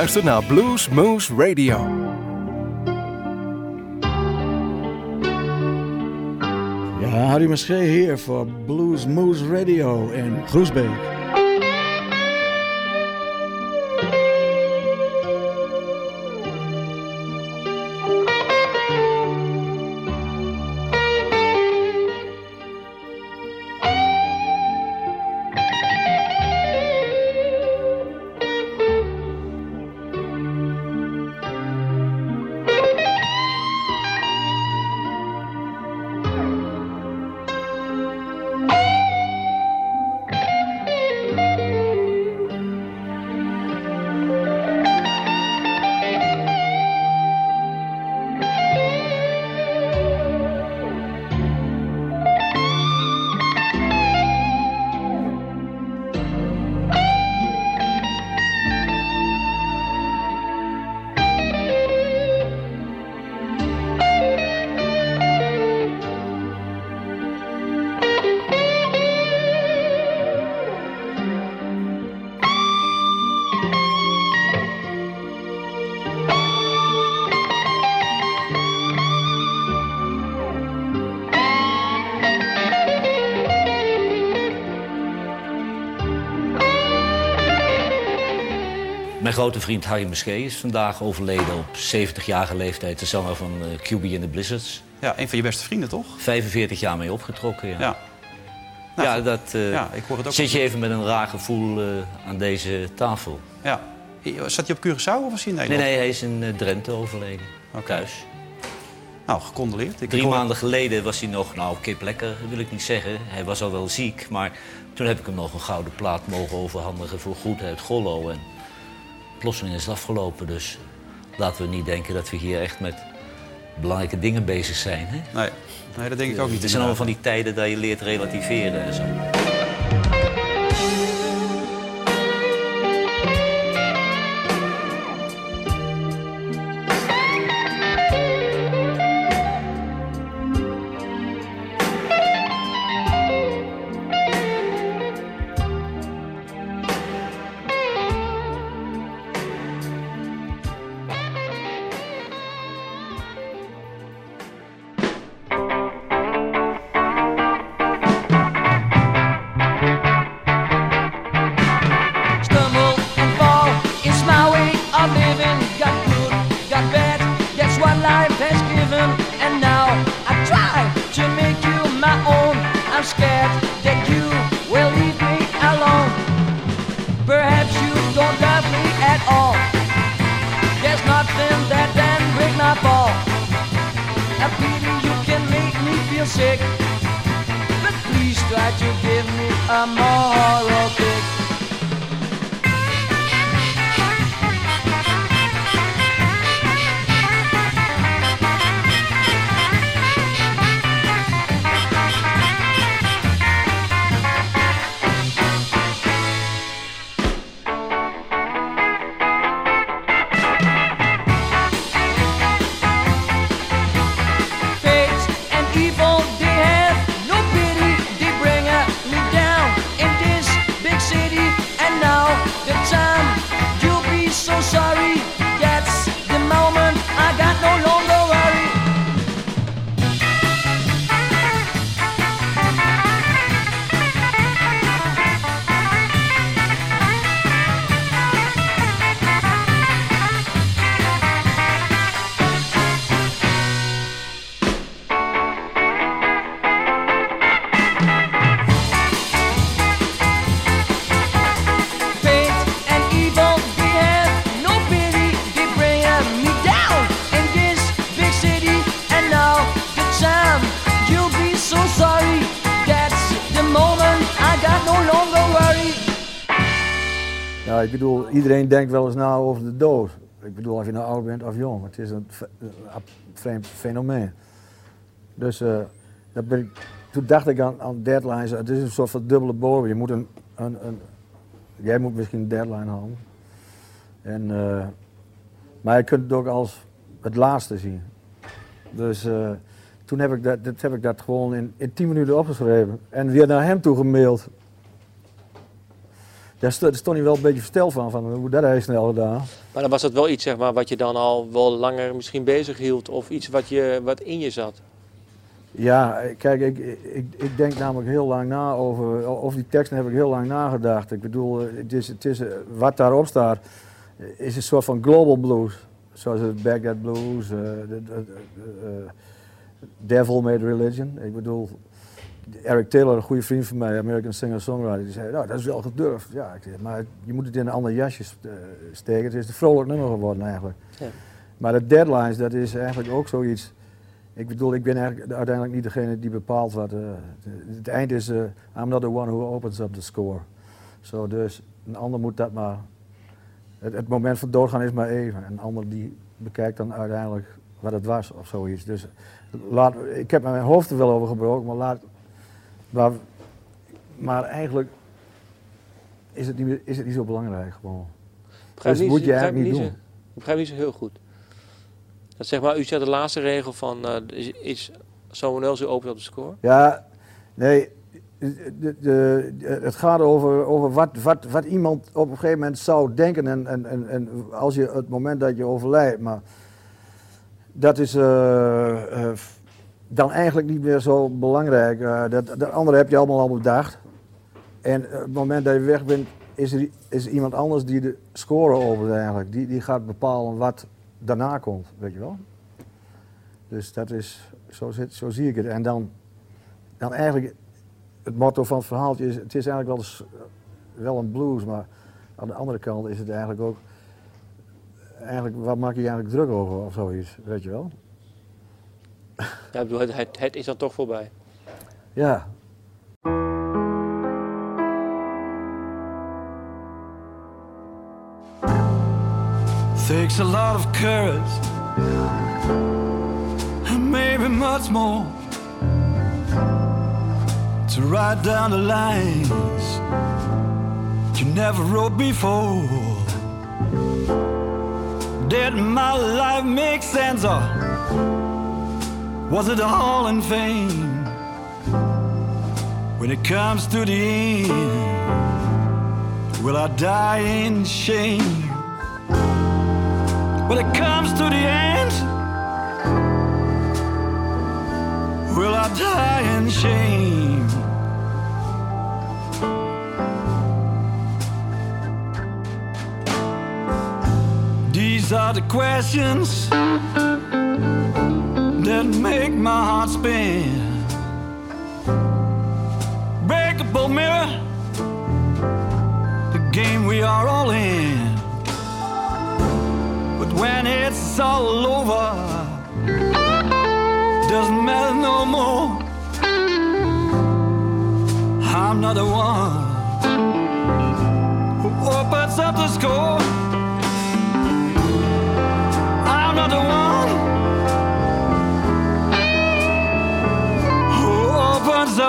luistert naar Blues Moose Radio. Ja, Harry Maschee hier voor Blues Moose Radio in Groesbeek. Mijn grote vriend Harry Muskee is vandaag overleden op 70-jarige leeftijd. De zanger van uh, QB in the Blizzards. Ja, een van je beste vrienden, toch? 45 jaar mee opgetrokken, ja. Ja, ja, Nou, dat uh, ja, ik hoor het ook zit je even met een raar gevoel uh, aan deze tafel. Ja. Zat hij op Curaçao of was hij in Nee, Nederland? nee, hij is in Drenthe overleden. Oké. Thuis. Nou, gecondoleerd. Ik Drie hoor- maanden geleden was hij nog, nou, kip lekker wil ik niet zeggen. Hij was al wel ziek, maar toen heb ik hem nog een gouden plaat mogen overhandigen voor goed uit Gollo. En plotseling is het afgelopen, dus laten we niet denken dat we hier echt met belangrijke dingen bezig zijn. Hè? Nee. nee, dat denk ik ook niet. Het zijn allemaal van die tijden dat je leert relativeren en zo. Iedereen denkt wel eens na over de dood. Ik bedoel, of je nou oud bent of jong. Het is een ab- vreemd fenomeen. Dus eh, dat ik, toen dacht ik aan, aan deadlines. Het is een soort van dubbele bodem. Je moet een, een, een, jij moet misschien een deadline houden. En, eh, maar je kunt het ook als het laatste zien. Dus eh, toen heb ik dat, dat heb ik dat gewoon in, in 10 minuten opgeschreven. En weer naar hem toe gemaild. Daar stond, hij wel een beetje versteld van, van hoe dat hij snel gedaan. Maar dan was dat wel iets zeg maar, wat je dan al wel langer misschien bezig hield. Of iets wat, je, wat in je zat. Ja, kijk, ik, ik, ik denk namelijk heel lang na over, over die teksten heb ik heel lang nagedacht. Ik bedoel, het is, het is, wat daarop staat is een soort van global blues. Zoals het Baghdad Blues, de, de- de- eh, Devil Made Religion. Ik bedoel, Eric Taylor, een goede vriend van mij, American singer-songwriter, die zei, nou, dat is wel gedurfd. Ja, ik maar je moet het in een ander jasje eh, steken. Het is een vrolijk nummer geworden eigenlijk. Ja. Maar de deadlines, dat is eigenlijk ook zoiets. Ik bedoel, ik ben eigenlijk uiteindelijk niet degene die bepaalt wat. eh, het- het eind is, eh, I'm not the one who opens up the score. Zo, dus een ander moet dat maar. Het, het moment van doodgaan is maar even. Een ander die bekijkt dan uiteindelijk wat het was of zoiets. Dus laat, ik heb mijn hoofd er wel over gebroken, maar laat. Maar, maar eigenlijk is het, niet, meer- is het niet zo belangrijk gewoon. Begrijp Dus niet, moet je begrijp eigenlijk niet niet zo- Ik begrijp niet zo heel goed. Dat zeg maar, u zet de laatste regel van eh, is, is else who opens op de score. Ja, nee, de, de, de- het gaat over, over wat, wat, wat iemand op een gegeven moment zou denken en, en, en, en als je het moment dat je overlijdt, maar dat is eh, eh, dan eigenlijk niet meer zo belangrijk. Eh, dat, dat andere heb je allemaal al bedacht. En op het moment dat je weg bent, is er is iemand anders die de score opent eigenlijk. Die, die gaat bepalen wat daarna komt, weet je wel. Dus dat is, zo, zit, zo zie ik het. En dan, dan eigenlijk, het motto van het verhaaltje is, het is eigenlijk wel, eens, eh, wel een blues, maar aan de andere kant is het eigenlijk ook, eigenlijk, waar maak je eigenlijk druk over of zoiets, weet je wel? Ja, bedoel, het, het, het is dan toch voorbij. Ja. Takes a lot of courage and maybe much more to write down the lines you never wrote before. Did my life make sense or was it all in vain? When it comes to the end, will I die in shame? When it comes to the end, will I die in shame? These are the questions that make my heart spin. Breakable mirror, the game we are all in. But when it's all over, doesn't matter no more. I'm not the one who opens up the score. I'm not the one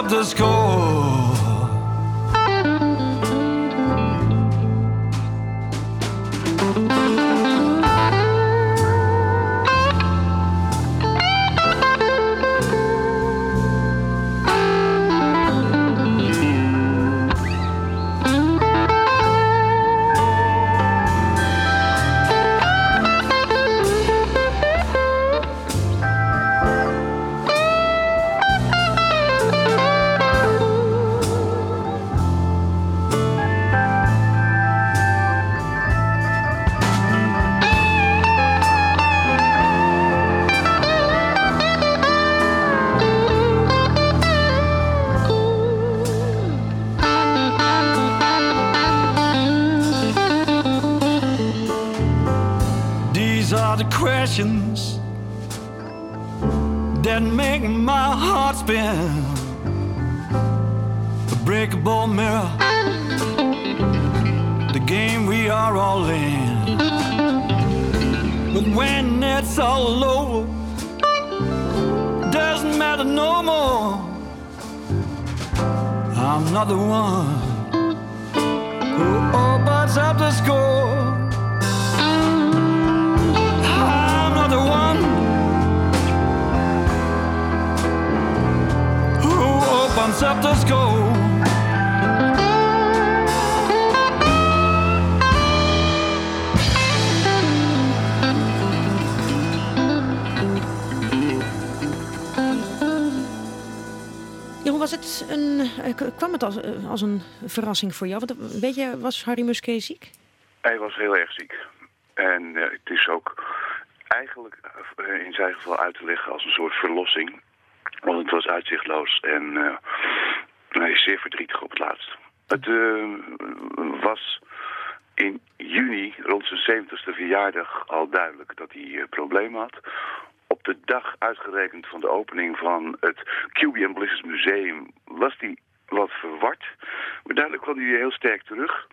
up the score. Verrassing voor jou? Want, eh, weet je, was Harry Musquet ziek? Hij was heel erg ziek. En eh, het is ook eigenlijk eh, in zijn geval uit te leggen als een soort verlossing. Want het was uitzichtloos en hij is zeer verdrietig op het laatst. Het was in juni, rond zijn 70ste verjaardag, al duidelijk dat hij problemen had. Op de dag uitgerekend van de opening van het QB Blizzards Museum was hij wat verward. Maar duidelijk kwam hij heel sterk terug.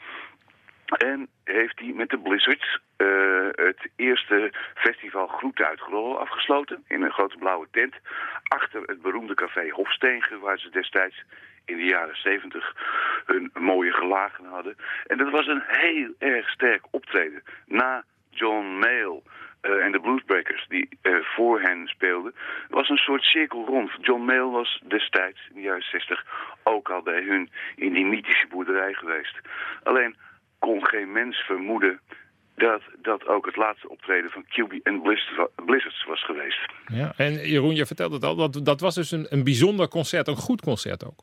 En heeft hij met de Blizzards eh, het eerste festival Groeten uit Grol afgesloten. In een grote blauwe tent. Achter het beroemde café Hofstegen, waar ze destijds in de jaren 70 hun mooie gelagen hadden. En dat was een heel erg sterk optreden. Na John Mayall eh, en de Bluesbreakers die eh, voor hen speelden, was een soort cirkel rond. John Mayall was destijds in de jaren 60 ook al bij hun in die mythische boerderij geweest. Alleen kon geen mens vermoeden dat dat ook het laatste optreden van QB en Blizz- Blizzards was geweest. Ja, en Jeroen, je vertelde het al, dat, dat was dus een, een bijzonder concert, een goed concert ook.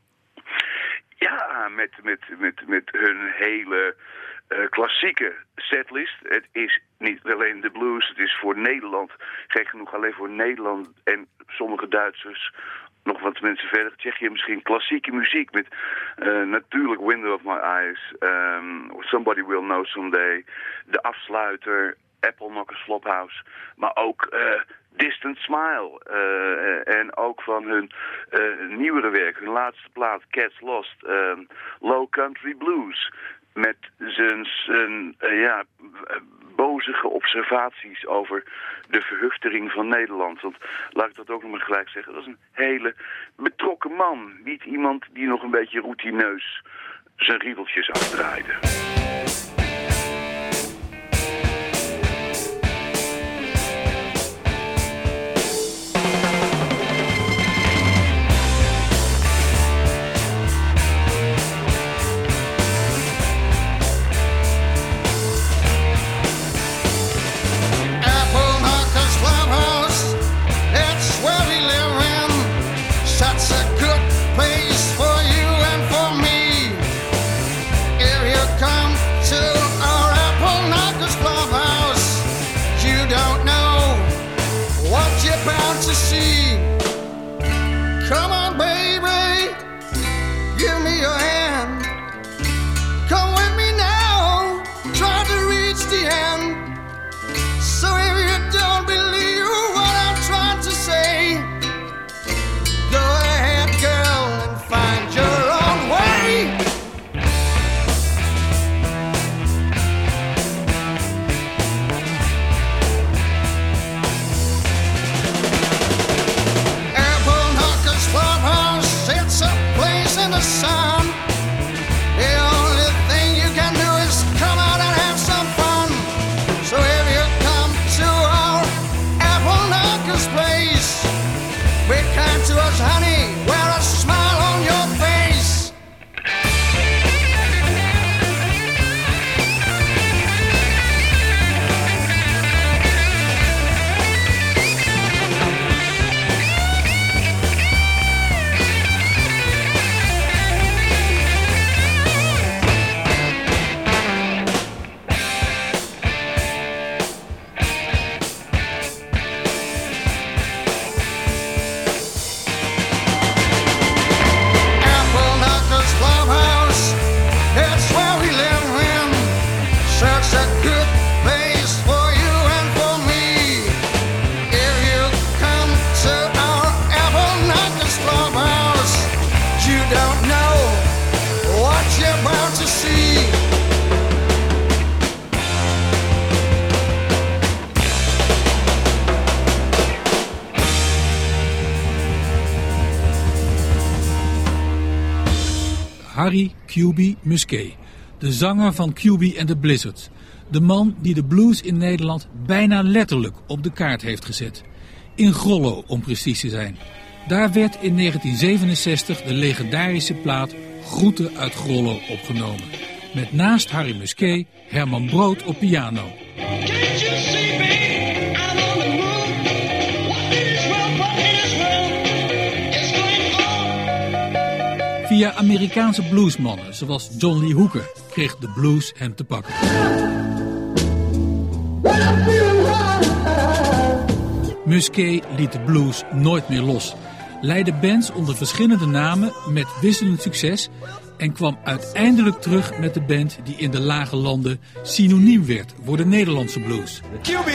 Ja, met, met, met, met hun hele eh, klassieke setlist. Het is niet alleen de blues, het is voor Nederland, gek genoeg alleen voor Nederland en sommige Duitsers, nog wat mensen verder, Tsjechië misschien, klassieke muziek met eh, natuurlijk Window of My Eyes, ehm, Somebody Will Know Someday, de afsluiter, Apple Knockers Flophouse, maar ook eh, Distant Smile. en ook van hun nieuwere werk, hun laatste plaat, Cats Lost, ehm, Low Country Blues. Met zijn, eh, ja, bozige observaties over de verhuftering van Nederland. Want laat ik dat ook nog maar gelijk zeggen, dat is een hele betrokken man. Niet iemand die nog een beetje routineus zijn riedeltjes afdraaide. Harry QB Musquet, de zanger van QB and the Blizzards. De man die de blues in Nederland bijna letterlijk op de kaart heeft gezet. In Grollo, om precies te zijn. Daar werd in 1967 de legendarische plaat Groeten uit Grollo opgenomen. Met naast Harry Musquet Herman Brood op piano. Via Amerikaanse bluesmannen zoals John Lee Hooker kreeg de blues hem te pakken. Musquet liet de blues nooit meer los. Leidde bands onder verschillende namen met wisselend succes en kwam uiteindelijk terug met de band die in de lage landen synoniem werd voor de Nederlandse blues. QB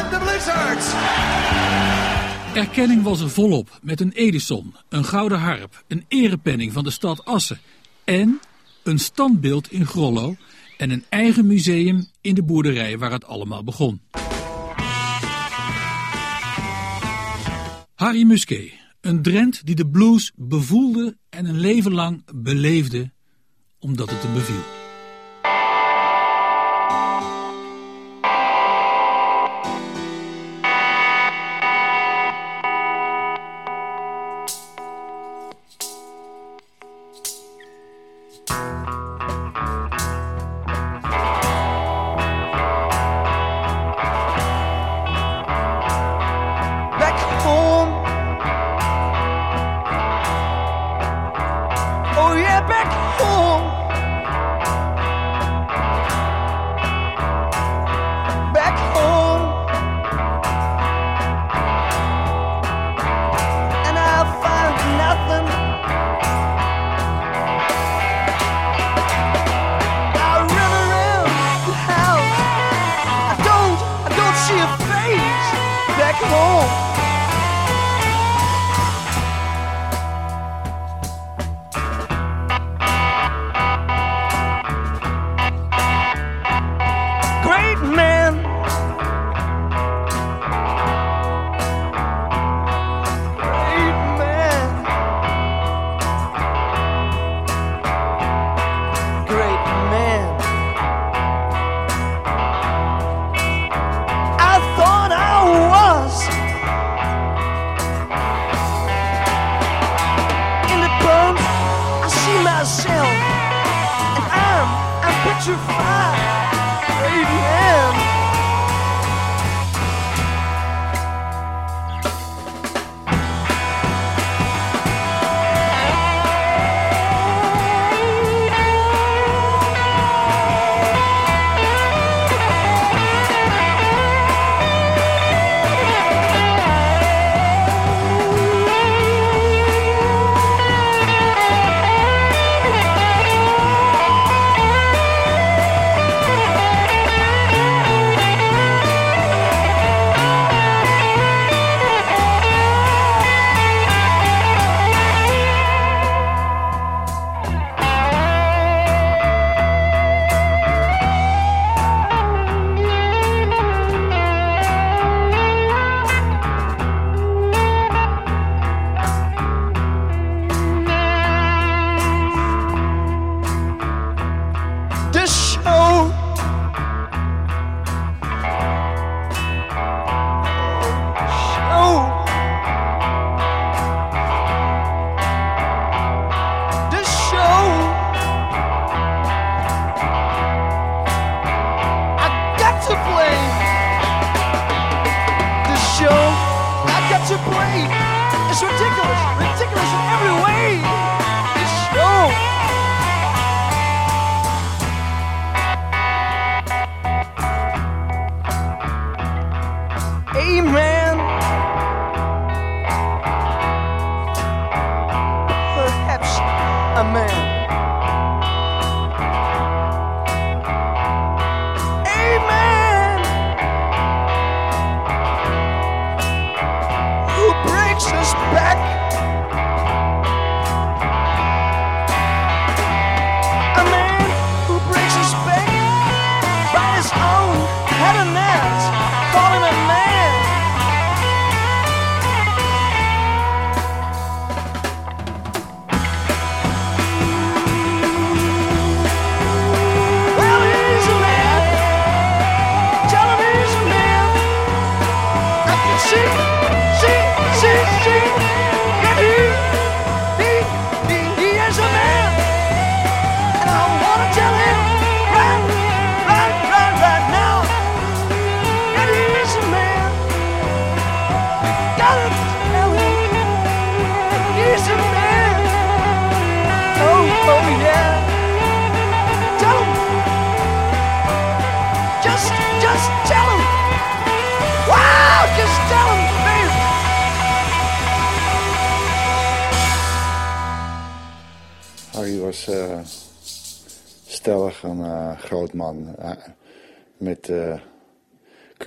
and the Blizzards. Erkenning was er volop met een Edison, een gouden harp, een erepenning van de stad Assen en een standbeeld in Grollo en een eigen museum in de boerderij waar het allemaal begon. Harry Musquet, een Drent die de blues bevoelde en een leven lang beleefde omdat het hem beviel.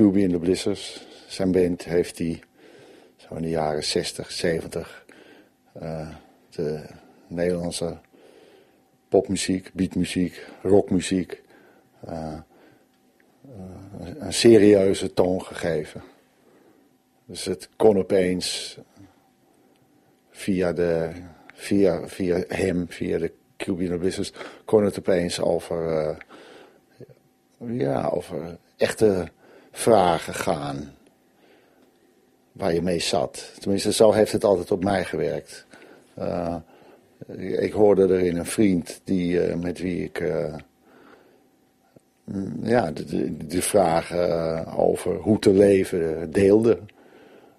QB in de Blizzards. Zijn band heeft hij zo in de jaren 60, 70 eh, de Nederlandse popmuziek, beatmuziek, rockmuziek eh, een serieuze toon gegeven. Dus het kon opeens via, de, via, via hem, via de Cuban Business, kon het opeens over, eh, ja, over echte vragen gaan. Waar je mee zat. Tenminste, zo heeft het altijd op mij gewerkt. Eh, ik hoorde erin een vriend die, eh, met wie ik eh, mm, ja, de, vragen over hoe te leven deelde.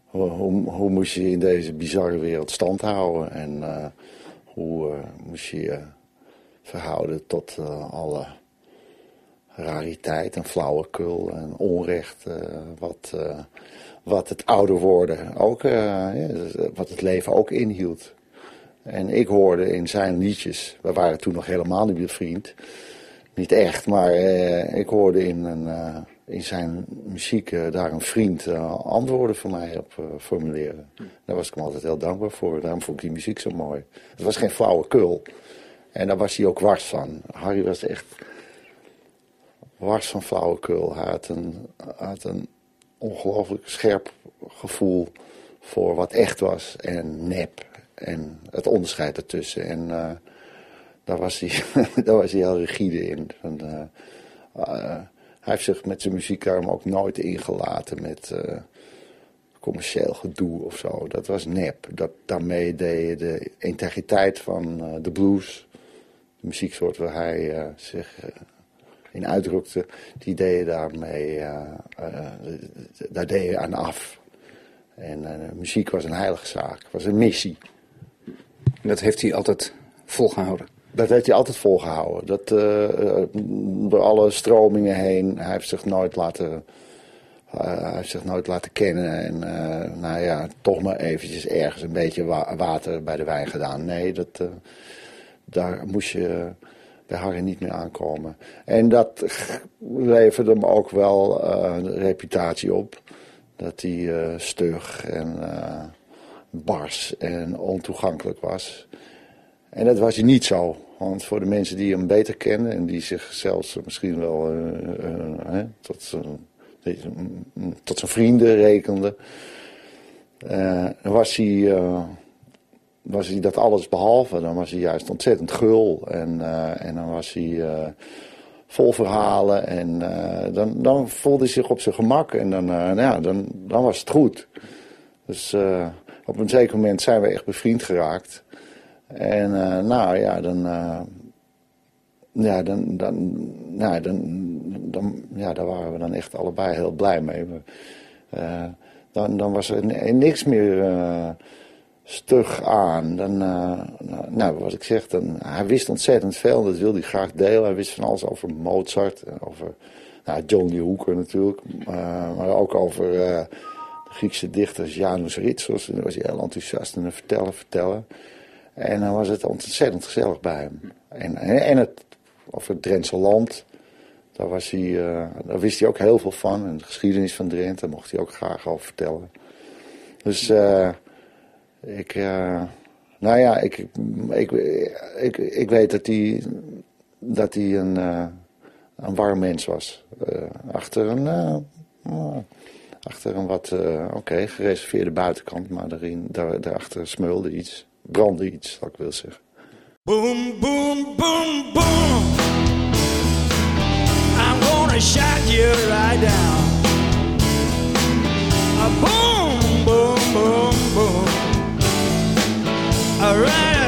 Hoe, hoe, hoe moest je in deze bizarre wereld stand houden en hoe moest je je verhouden tot alle rariteit en flauwekul en onrecht eh, wat, eh, wat het ouder worden ook, eh, wat het leven ook inhield. En ik hoorde in zijn liedjes, we waren toen nog helemaal niet bevriend, niet echt, maar ik hoorde in, een, in zijn muziek daar een vriend antwoorden voor mij op formuleren. Daar was ik hem altijd heel dankbaar voor, daarom vond ik die muziek zo mooi. Het was geen flauwekul. En daar was hij ook wars van. Harry was echt wars van flauwekul. Hij had een, had een ongelooflijk scherp gevoel voor wat echt was en nep. En het onderscheid ertussen. En eh, daar, was hij, daar was hij heel rigide in. Eh, eh, hij heeft zich met zijn muziek daarom ook nooit ingelaten met commercieel gedoe of zo. Dat was nep. Dat, daarmee deed je de integriteit van de blues, de muzieksoort waar hij zich in uitdrukte, die deed je daarmee, eh, eh, daar deed je aan af. En eh, muziek was een heilige zaak, was een missie. Dat heeft hij altijd volgehouden. Dat heeft hij altijd volgehouden. Dat, door alle stromingen heen. Hij heeft zich nooit laten, hij heeft zich nooit laten kennen. En nou ja, toch maar eventjes ergens een beetje wa- water bij de wijn gedaan. Nee, dat, daar moest je bij Harry niet meer aankomen. En dat leverde hem ook wel eh, een reputatie op. Dat hij eh, stug en eh, bars en ontoegankelijk was. En dat was hij niet zo. Want voor de mensen die hem beter kennen en die zich zelfs misschien wel tot, deze, mm, tot zijn vrienden rekenden, was hij, was hij dat alles behalve. Dan was hij juist ontzettend gul en, eh, en dan was hij eh, vol verhalen en eh, dan, dan voelde hij zich op zijn gemak en dan, nou ja, dan, dan was het goed. Dus op een zeker moment zijn we echt bevriend geraakt. En nou ja, dan, ja, dan, dan, nou, dan, dan, ja, daar waren we dan echt allebei heel blij mee. Dan, dan was er ni- niks meer stug aan. Dan, eh, nou, wat ik zeg, dan, hij wist ontzettend veel. Dat wilde hij graag delen. Hij wist van alles over Mozart, over nou, John Hooker natuurlijk. eh, maar ook over eh, de Griekse dichters Janus Ritsos. En daar was hij heel enthousiast en vertellen, vertellen. En dan was het ontzettend gezellig bij hem. En, en, het, over het Drentse land, daar, was hij, daar wist hij ook heel veel van. En de geschiedenis van Drenthe, mocht hij ook graag over vertellen. Dus ik, eh, nou ja, ik, ik, ik, ik weet dat hij, dat een, eh, een warm mens was. Eh, achter een, eh, achter een wat, oké, gereserveerde buitenkant, maar daarin, daar, daarachter smeulde iets, brandde iets, zou ik wil zeggen. Boom, boom, boom, boom. I'm gonna shut you right down. Alright.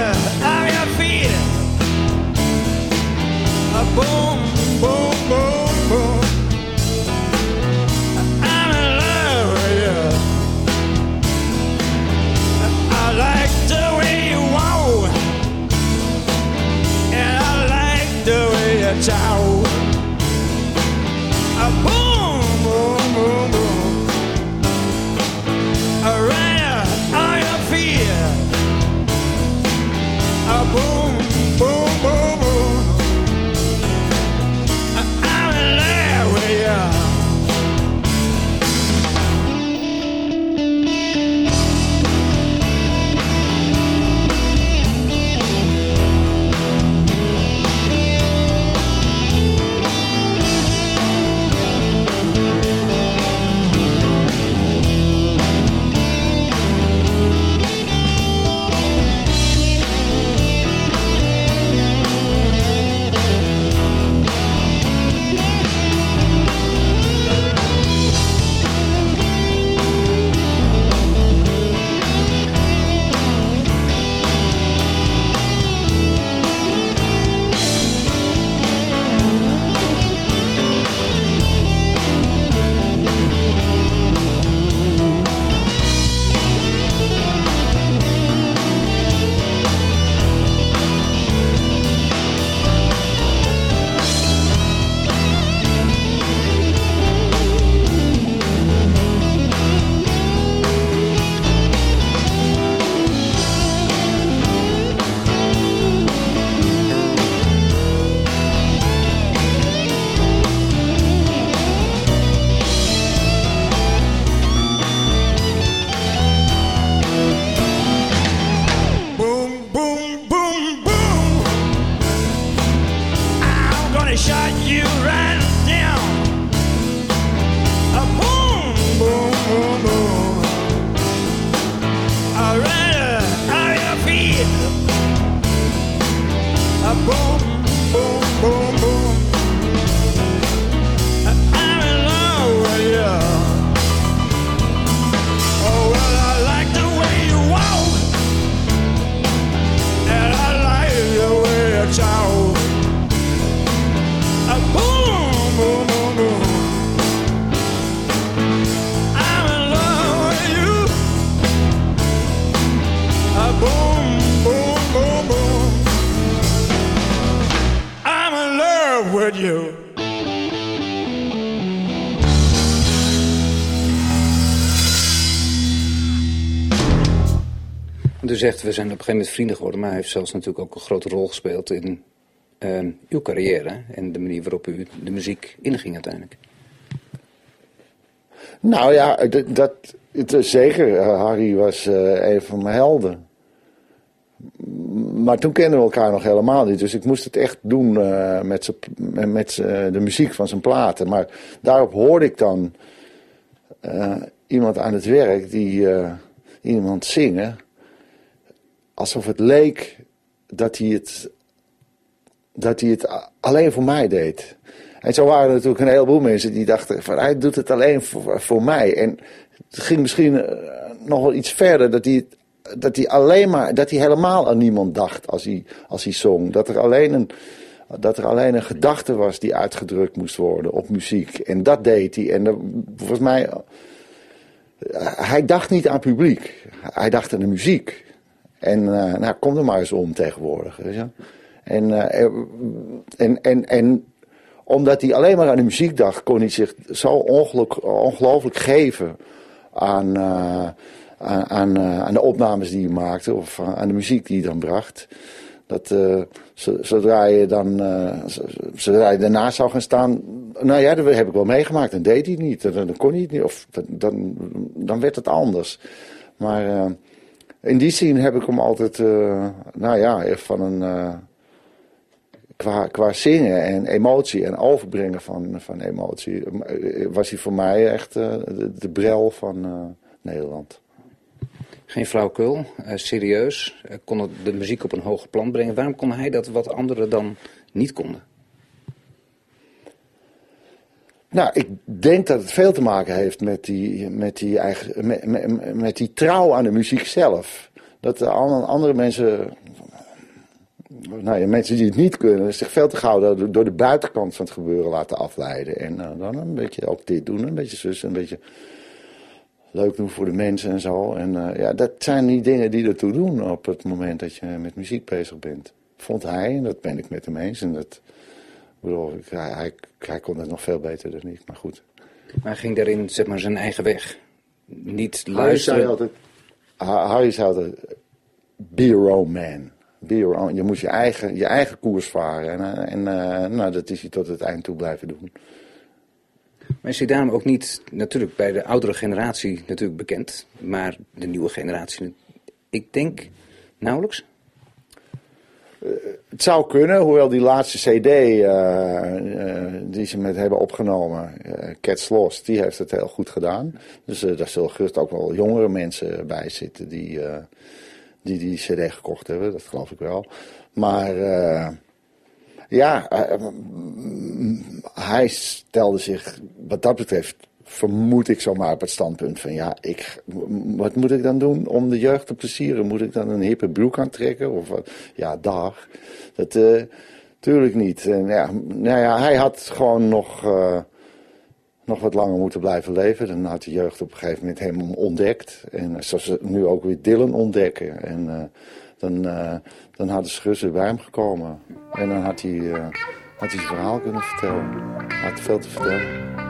You right down. Zegt, we zijn op een gegeven moment vrienden geworden, maar hij heeft zelfs natuurlijk ook een grote rol gespeeld in ehm, uw carrière en de manier waarop u de muziek inging uiteindelijk. Nou ja, dat, het zeker. Eh, Harry was eh, een van mijn helden. Maar toen kenden we elkaar nog helemaal niet. Dus ik moest het echt doen eh, met, met, de muziek van zijn platen. Maar daarop hoorde ik dan iemand aan het werk die iemand zingen. Alsof het leek dat hij het, dat hij het alleen voor mij deed. En zo waren er natuurlijk een heleboel mensen die dachten van hij doet het alleen voor, voor mij. En het ging misschien eh, nog wel iets verder dat hij, dat hij alleen maar, dat hij helemaal aan niemand dacht als hij, als hij zong. Dat er alleen een, dat er alleen een gedachte was die uitgedrukt moest worden op muziek. En dat deed hij. En volgens mij, eh, hij dacht niet aan publiek. Hij dacht aan de muziek. En eh, nou, kom er maar eens om tegenwoordig. En, eh, en, en, en omdat hij alleen maar aan de muziek dacht, kon hij zich zo ongelooflijk geven aan, eh, aan, aan, eh, de opnames die hij maakte of eh, aan de muziek die hij dan bracht. Dat eh, zo- zodra je dan eh, zodra je daarnaast zou gaan staan, nou ja, dat heb ik wel meegemaakt. Dan deed hij niet, dan, kon hij het niet, of dan, dan, werd het anders. Maar eh, in die zin heb ik hem altijd, eh, nou ja, van een. eh, qua, qua zingen en emotie en overbrengen van, van emotie, eh, was hij voor mij echt de, de brel van Nederland. Geen flauwekul, eh, serieus, kon het de muziek op een hoger plan brengen. Waarom kon hij dat wat anderen dan niet konden? Nou, ik denk dat het veel te maken heeft met die, met die, eigen, met, die trouw aan de muziek zelf. Dat de an- andere mensen, nou ja, mensen die het niet kunnen, zich veel te gauw door, de buitenkant van het gebeuren laten afleiden. En eh, dan een beetje ook dit doen, een beetje zus, een beetje leuk doen voor de mensen en zo. En eh, ja, dat zijn die dingen die ertoe doen op het moment dat je met muziek bezig bent. Vond hij, en dat ben ik met hem eens. En dat, bedoel, ik- hij, hij, hij kon het nog veel beter dan ik, maar goed. Maar hij ging daarin zeg maar zijn eigen weg. Niet Harry zei luisteren. altijd, Ha- Harry zei altijd, be your own man. Be your own. Je moet je eigen, je eigen koers varen. En, eh, en eh, nou, dat is hij tot het eind toe blijven doen. Maar is hij daarom ook niet, natuurlijk bij de oudere generatie natuurlijk bekend, maar de nieuwe generatie, ik denk nauwelijks. Het zou kunnen, hoewel die laatste cd eh, eh, die ze met hebben opgenomen, eh, Cats Lost, die heeft het heel goed gedaan. Dus eh, daar zullen gerust ook wel jongere mensen bij zitten die eh, die, die cd gekocht hebben, dat geloof ik wel. Maar eh, ja, eh, mm, hij stelde zich wat dat betreft, vermoed ik zomaar op het standpunt van ja, ik, wat moet ik dan doen om de jeugd te plezieren? Moet ik dan een hippe broek aantrekken? Of? Ja, dag. Dat eh tuurlijk niet. En ja, nou ja, hij had gewoon nog, eh, nog wat langer moeten blijven leven. Dan had de jeugd op een gegeven moment hem ontdekt. En zoals ze nu ook weer Dylan ontdekken. En eh, dan, dan ze weer bij hem gekomen. En dan had hij, had hij zijn verhaal kunnen vertellen. Hij had veel te vertellen.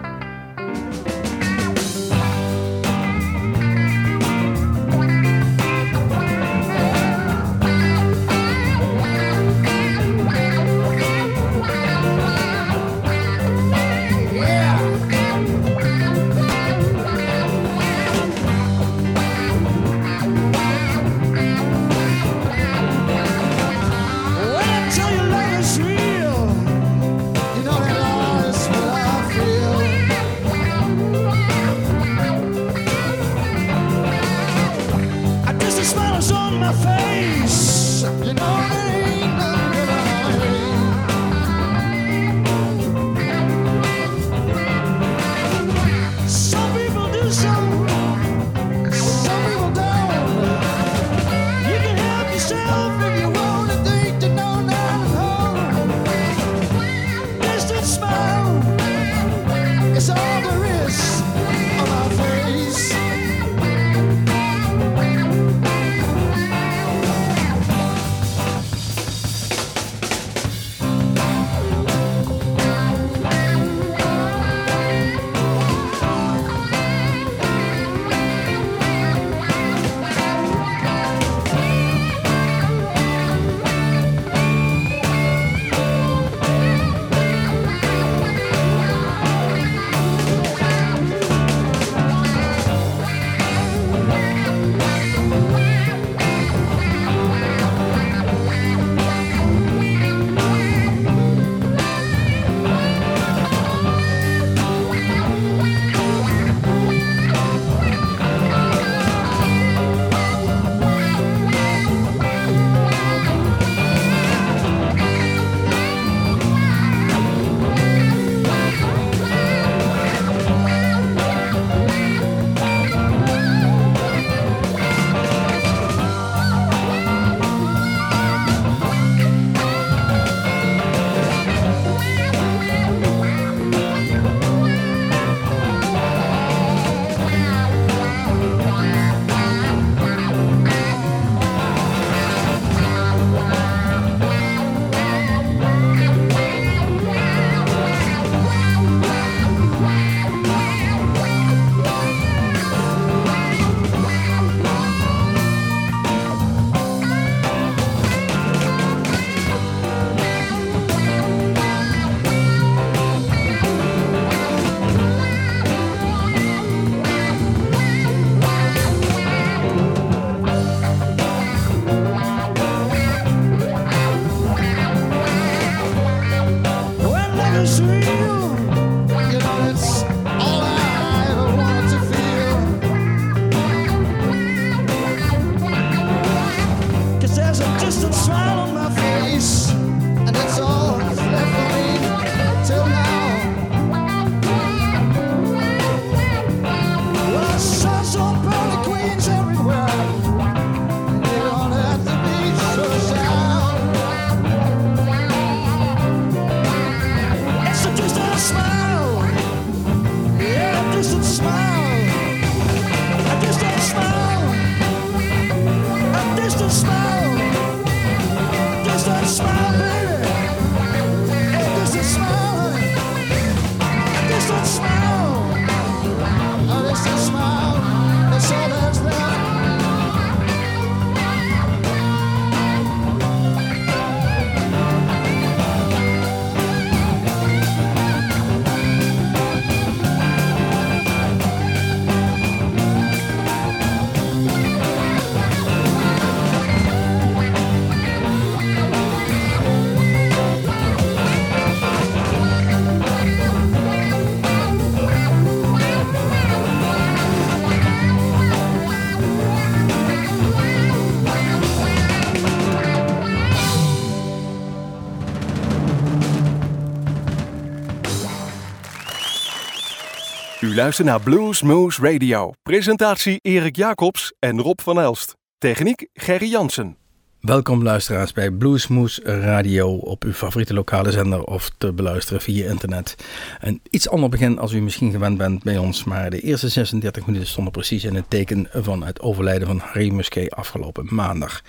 Luistert naar Blues Moose Radio. Presentatie Erik Jacobs en Rob van Elst. Techniek Gerry Jansen. Welkom luisteraars bij Bluesmoes Radio op uw favoriete lokale zender of te beluisteren via internet. Een iets ander begin als u misschien gewend bent bij ons, maar de eerste 36 minuten stonden precies in het teken van het overlijden van Harry Musquet afgelopen maandag.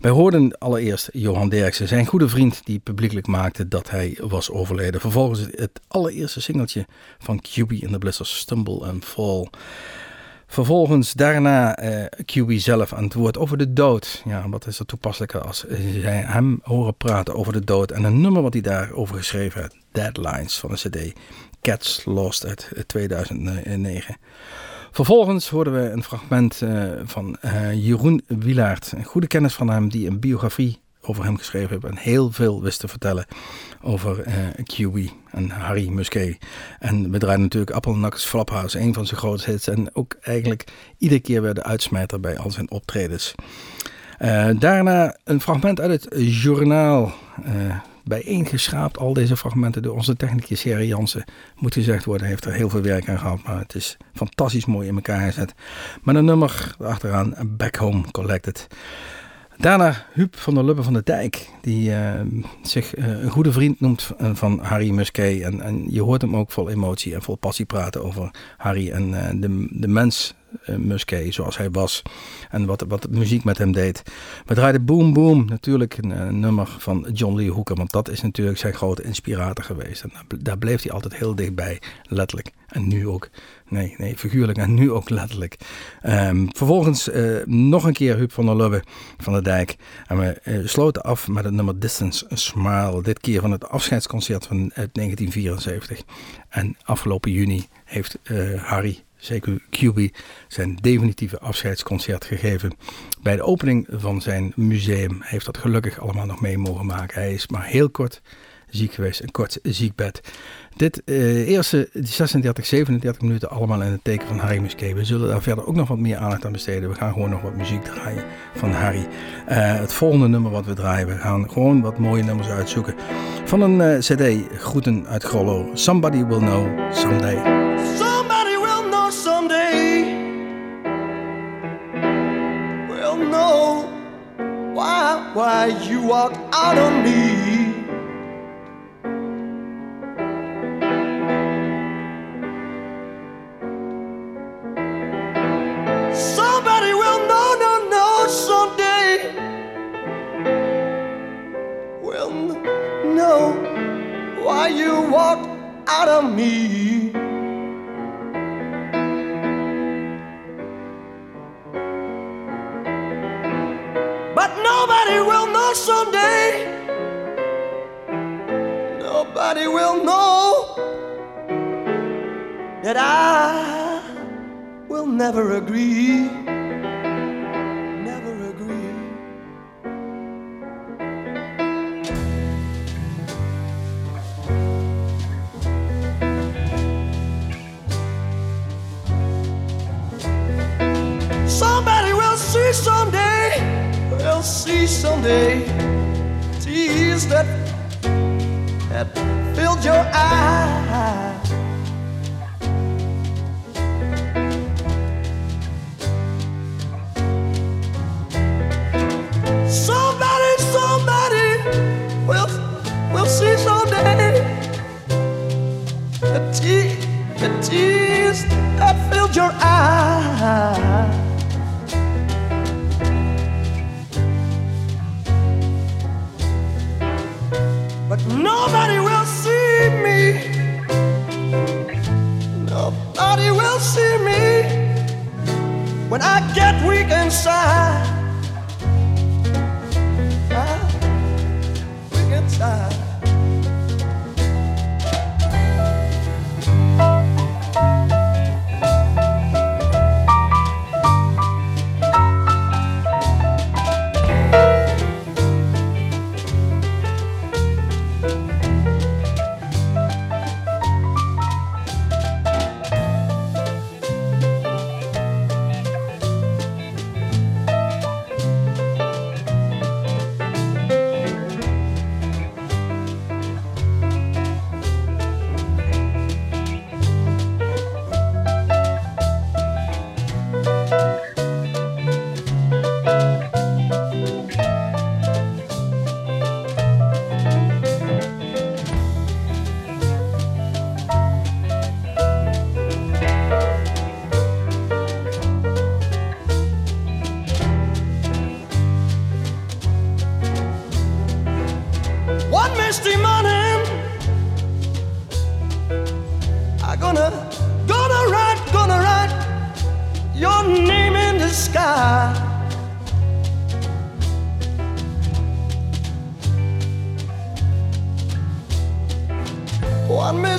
Wij hoorden allereerst Johan Derksen, zijn goede vriend, die publiekelijk maakte dat hij was overleden. Vervolgens het allereerste singeltje van QB in the Blizzards, Stumble and Fall. Vervolgens daarna eh QB zelf aan het woord over de dood. Ja, wat is er toepasselijker als zij hem horen praten over de dood. En een nummer wat hij daarover geschreven heeft, Deadlines van de cd Cats Lost uit 2009. Vervolgens hoorden we een fragment eh, van eh, Jeroen Wilaert. Een goede kennis van hem die een biografie over hem geschreven heeft. En heel veel wist te vertellen over eh QB en Harry Musquet. En we draaien natuurlijk Appel Knuckles Flophouse, een van zijn grootste hits. En ook eigenlijk iedere keer weer de uitsmijter bij al zijn optredens. Daarna een fragment uit het journaal. Bijeengeschraapt, al deze fragmenten door onze technicus Jerry Jansen. Moet gezegd worden, heeft er heel veel werk aan gehad. Maar het is fantastisch mooi in elkaar gezet. Met een nummer achteraan, Back Home Collected. Daarna Huub van der Lubbe van de Dijk, die eh, zich eh, een goede vriend noemt eh, van Harry Musquet. En, en je hoort hem ook vol emotie en vol passie praten over Harry en de, de mens Musquet zoals hij was. En wat, wat muziek met hem deed. We draaiden Boom Boom, natuurlijk een, eh, nummer van John Lee Hooker. Want dat is natuurlijk zijn grote inspirator geweest. En daar, bleef hij altijd heel dichtbij, letterlijk. En nu ook. Nee, nee, figuurlijk en nu ook letterlijk. Ehm, vervolgens eh, nog een keer Huub van der Lubbe van de Dijk. En we eh, sloten af met het nummer Distance Smile. Dit keer van het afscheidsconcert van uit 1974. En afgelopen juni heeft eh, Harry, zeker QB, zijn definitieve afscheidsconcert gegeven. Bij de opening van zijn museum heeft dat gelukkig allemaal nog mee mogen maken. Hij is maar heel kort ziek geweest, een kort ziekbed. Dit eh, eerste 36, 37 minuten allemaal in het teken van Harry Musquet. We zullen daar verder ook nog wat meer aandacht aan besteden. We gaan gewoon nog wat muziek draaien van Harry. Eh, het volgende nummer wat we draaien, we gaan gewoon wat mooie nummers uitzoeken. Van een eh, cd, Groeten uit Grollo. Somebody will know someday. Why you walked out on me. Somebody will know, no, no, someday. Will know why you walked out of me. But nobody will know someday. Nobody will know that I will never agree. Someday tears that had filled your eyes. When I get weak inside.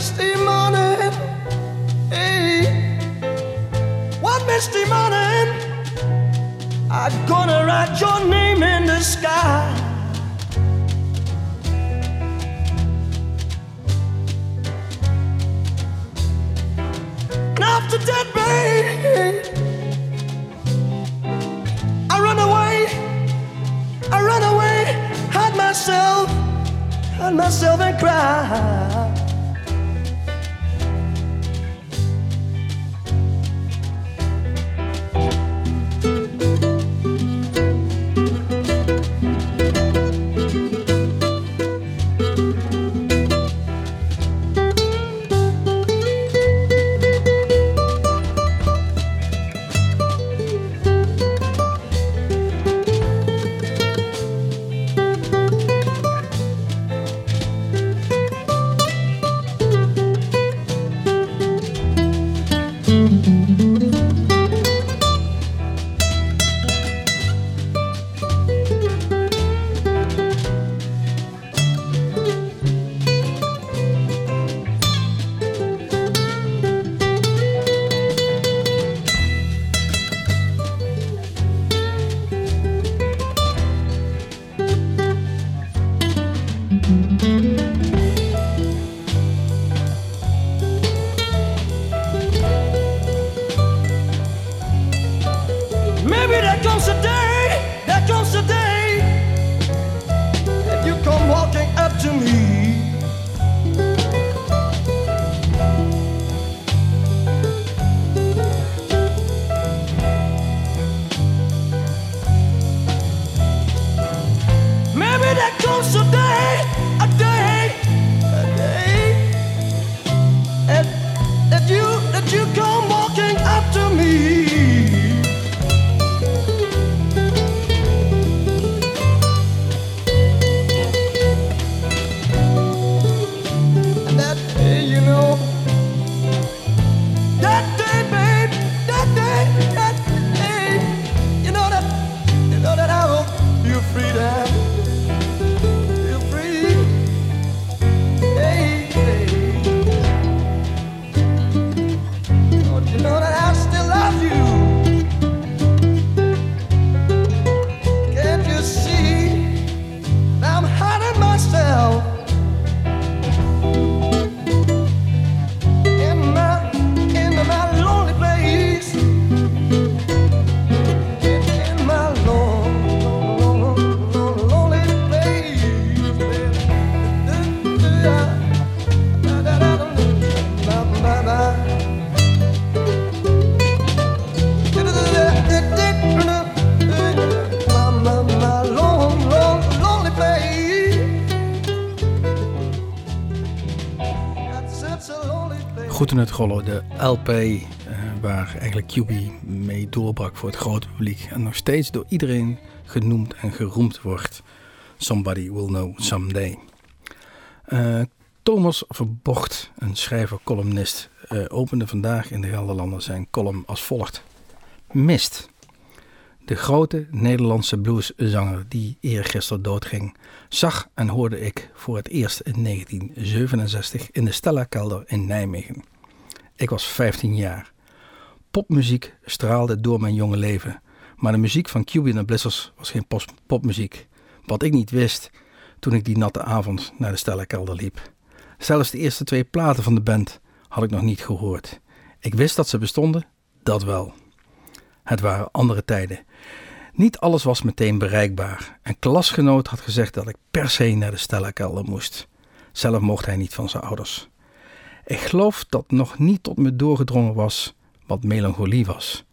Misty morning, hey, one misty morning, I gonna write your name in the sky. And after that, babe, I run away, I run away, hide myself, hide myself and cry. De LP eh, waar eigenlijk QB mee doorbrak voor het grote publiek. En nog steeds door iedereen genoemd en geroemd wordt. Somebody will know someday. Eh, Thomas Verbocht, een schrijver-columnist, eh, opende vandaag in de Gelderlander zijn column als volgt. Mist. De grote Nederlandse blueszanger die eergisteren doodging, zag en hoorde ik voor het eerst in 1967 in de Stella-kelder in Nijmegen. Ik was 15 jaar. Popmuziek straalde door mijn jonge leven, maar de muziek van QB en Blizzards was geen popmuziek. Wat ik niet wist toen ik die natte avond naar de Stella-kelder liep. Zelfs de eerste twee platen van de band had ik nog niet gehoord. Ik wist dat ze bestonden, dat wel. Het waren andere tijden. Niet alles was meteen bereikbaar. Een klasgenoot had gezegd dat ik per se naar de Stella-kelder moest. Zelf mocht hij niet van zijn ouders. Ik geloof dat nog niet tot me doorgedrongen was wat melancholie was.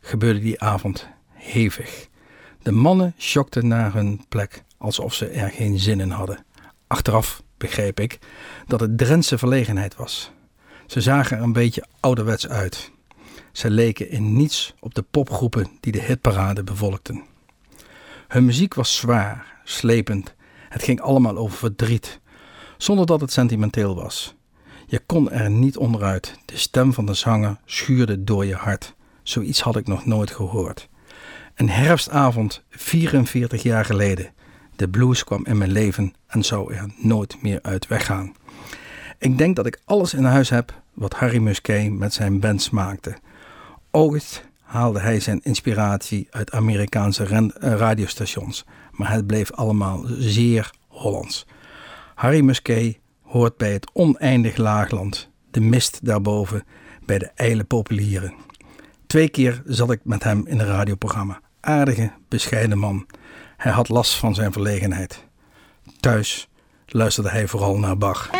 Gebeurde die avond hevig. De mannen sjokten naar hun plek alsof ze er geen zin in hadden. Achteraf begreep ik dat het Drentse verlegenheid was. Ze zagen er een beetje ouderwets uit. Ze leken in niets op de popgroepen die de hitparade bevolkten. Hun muziek was zwaar, slepend. Het ging allemaal over verdriet, zonder dat het sentimenteel was. Je kon er niet onderuit. De stem van de zanger schuurde door je hart. Zoiets had ik nog nooit gehoord. Een herfstavond, 44 jaar geleden. De blues kwam in mijn leven en zou er nooit meer uit weggaan. Ik denk dat ik alles in huis heb wat Harry Musquet met zijn bands maakte. Ooit haalde hij zijn inspiratie uit Amerikaanse eh, radiostations, maar het bleef allemaal zeer Hollands. Harry Musquet hoort bij het oneindig laagland, de mist daarboven, bij de ijle populieren. Twee keer zat ik met hem in een radioprogramma. Aardige, bescheiden man. Hij had last van zijn verlegenheid. Thuis luisterde hij vooral naar Bach.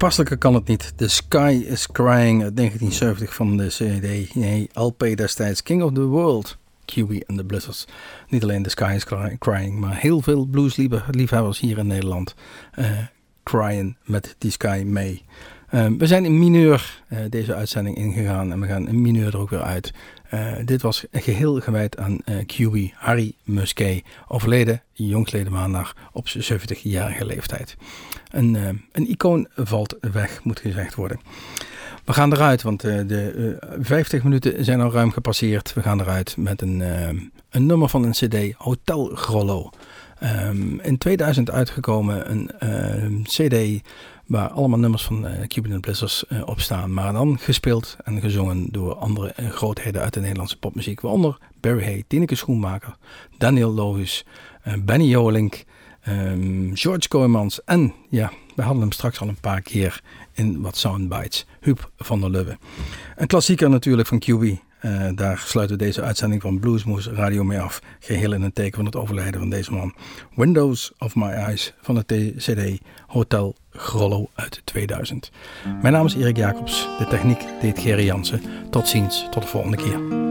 Toepasselijker kan het niet. The Sky is Crying uit 1970 van de CD. Nee, LP destijds King of the World. QB and the Blizzards. Niet alleen The Sky is Cry- Crying, maar heel veel bluesliefhebbers hier in Nederland eh cryen met die Sky mee. Eh, we zijn in mineur eh, deze uitzending ingegaan en we gaan in mineur er ook weer uit. Eh, dit was geheel gewijd aan eh QB Harry Musquet, overleden jongstleden maandag op zijn 70-jarige leeftijd. Een, eh, een icoon valt weg, moet gezegd worden. We gaan eruit, want de eh, 50 minuten zijn al ruim gepasseerd. We gaan eruit met een, een nummer van een CD, Hotel Grollo. Ehm, in 2000 uitgekomen een CD waar allemaal nummers van eh Cuban Blizzards eh, op staan. Maar dan gespeeld en gezongen door andere eh, grootheden uit de Nederlandse popmuziek. Waaronder Barry Hay, Tineke Schoenmaker, Daniel Lohuis, eh, Benny Jolink, ehm, George Kooijmans en ja, we hadden hem straks al een paar keer in wat soundbites. Huub van der Lubbe. Een klassieker natuurlijk van QB. Daar sluiten we deze uitzending van Bluesmoes Radio mee af. Geheel in een teken van het overlijden van deze man. Windows of My Eyes van de TCD Hotel Grollo uit 2000. Mijn naam is Erik Jacobs. De techniek deed Gerry Jansen. Tot ziens, tot de volgende keer.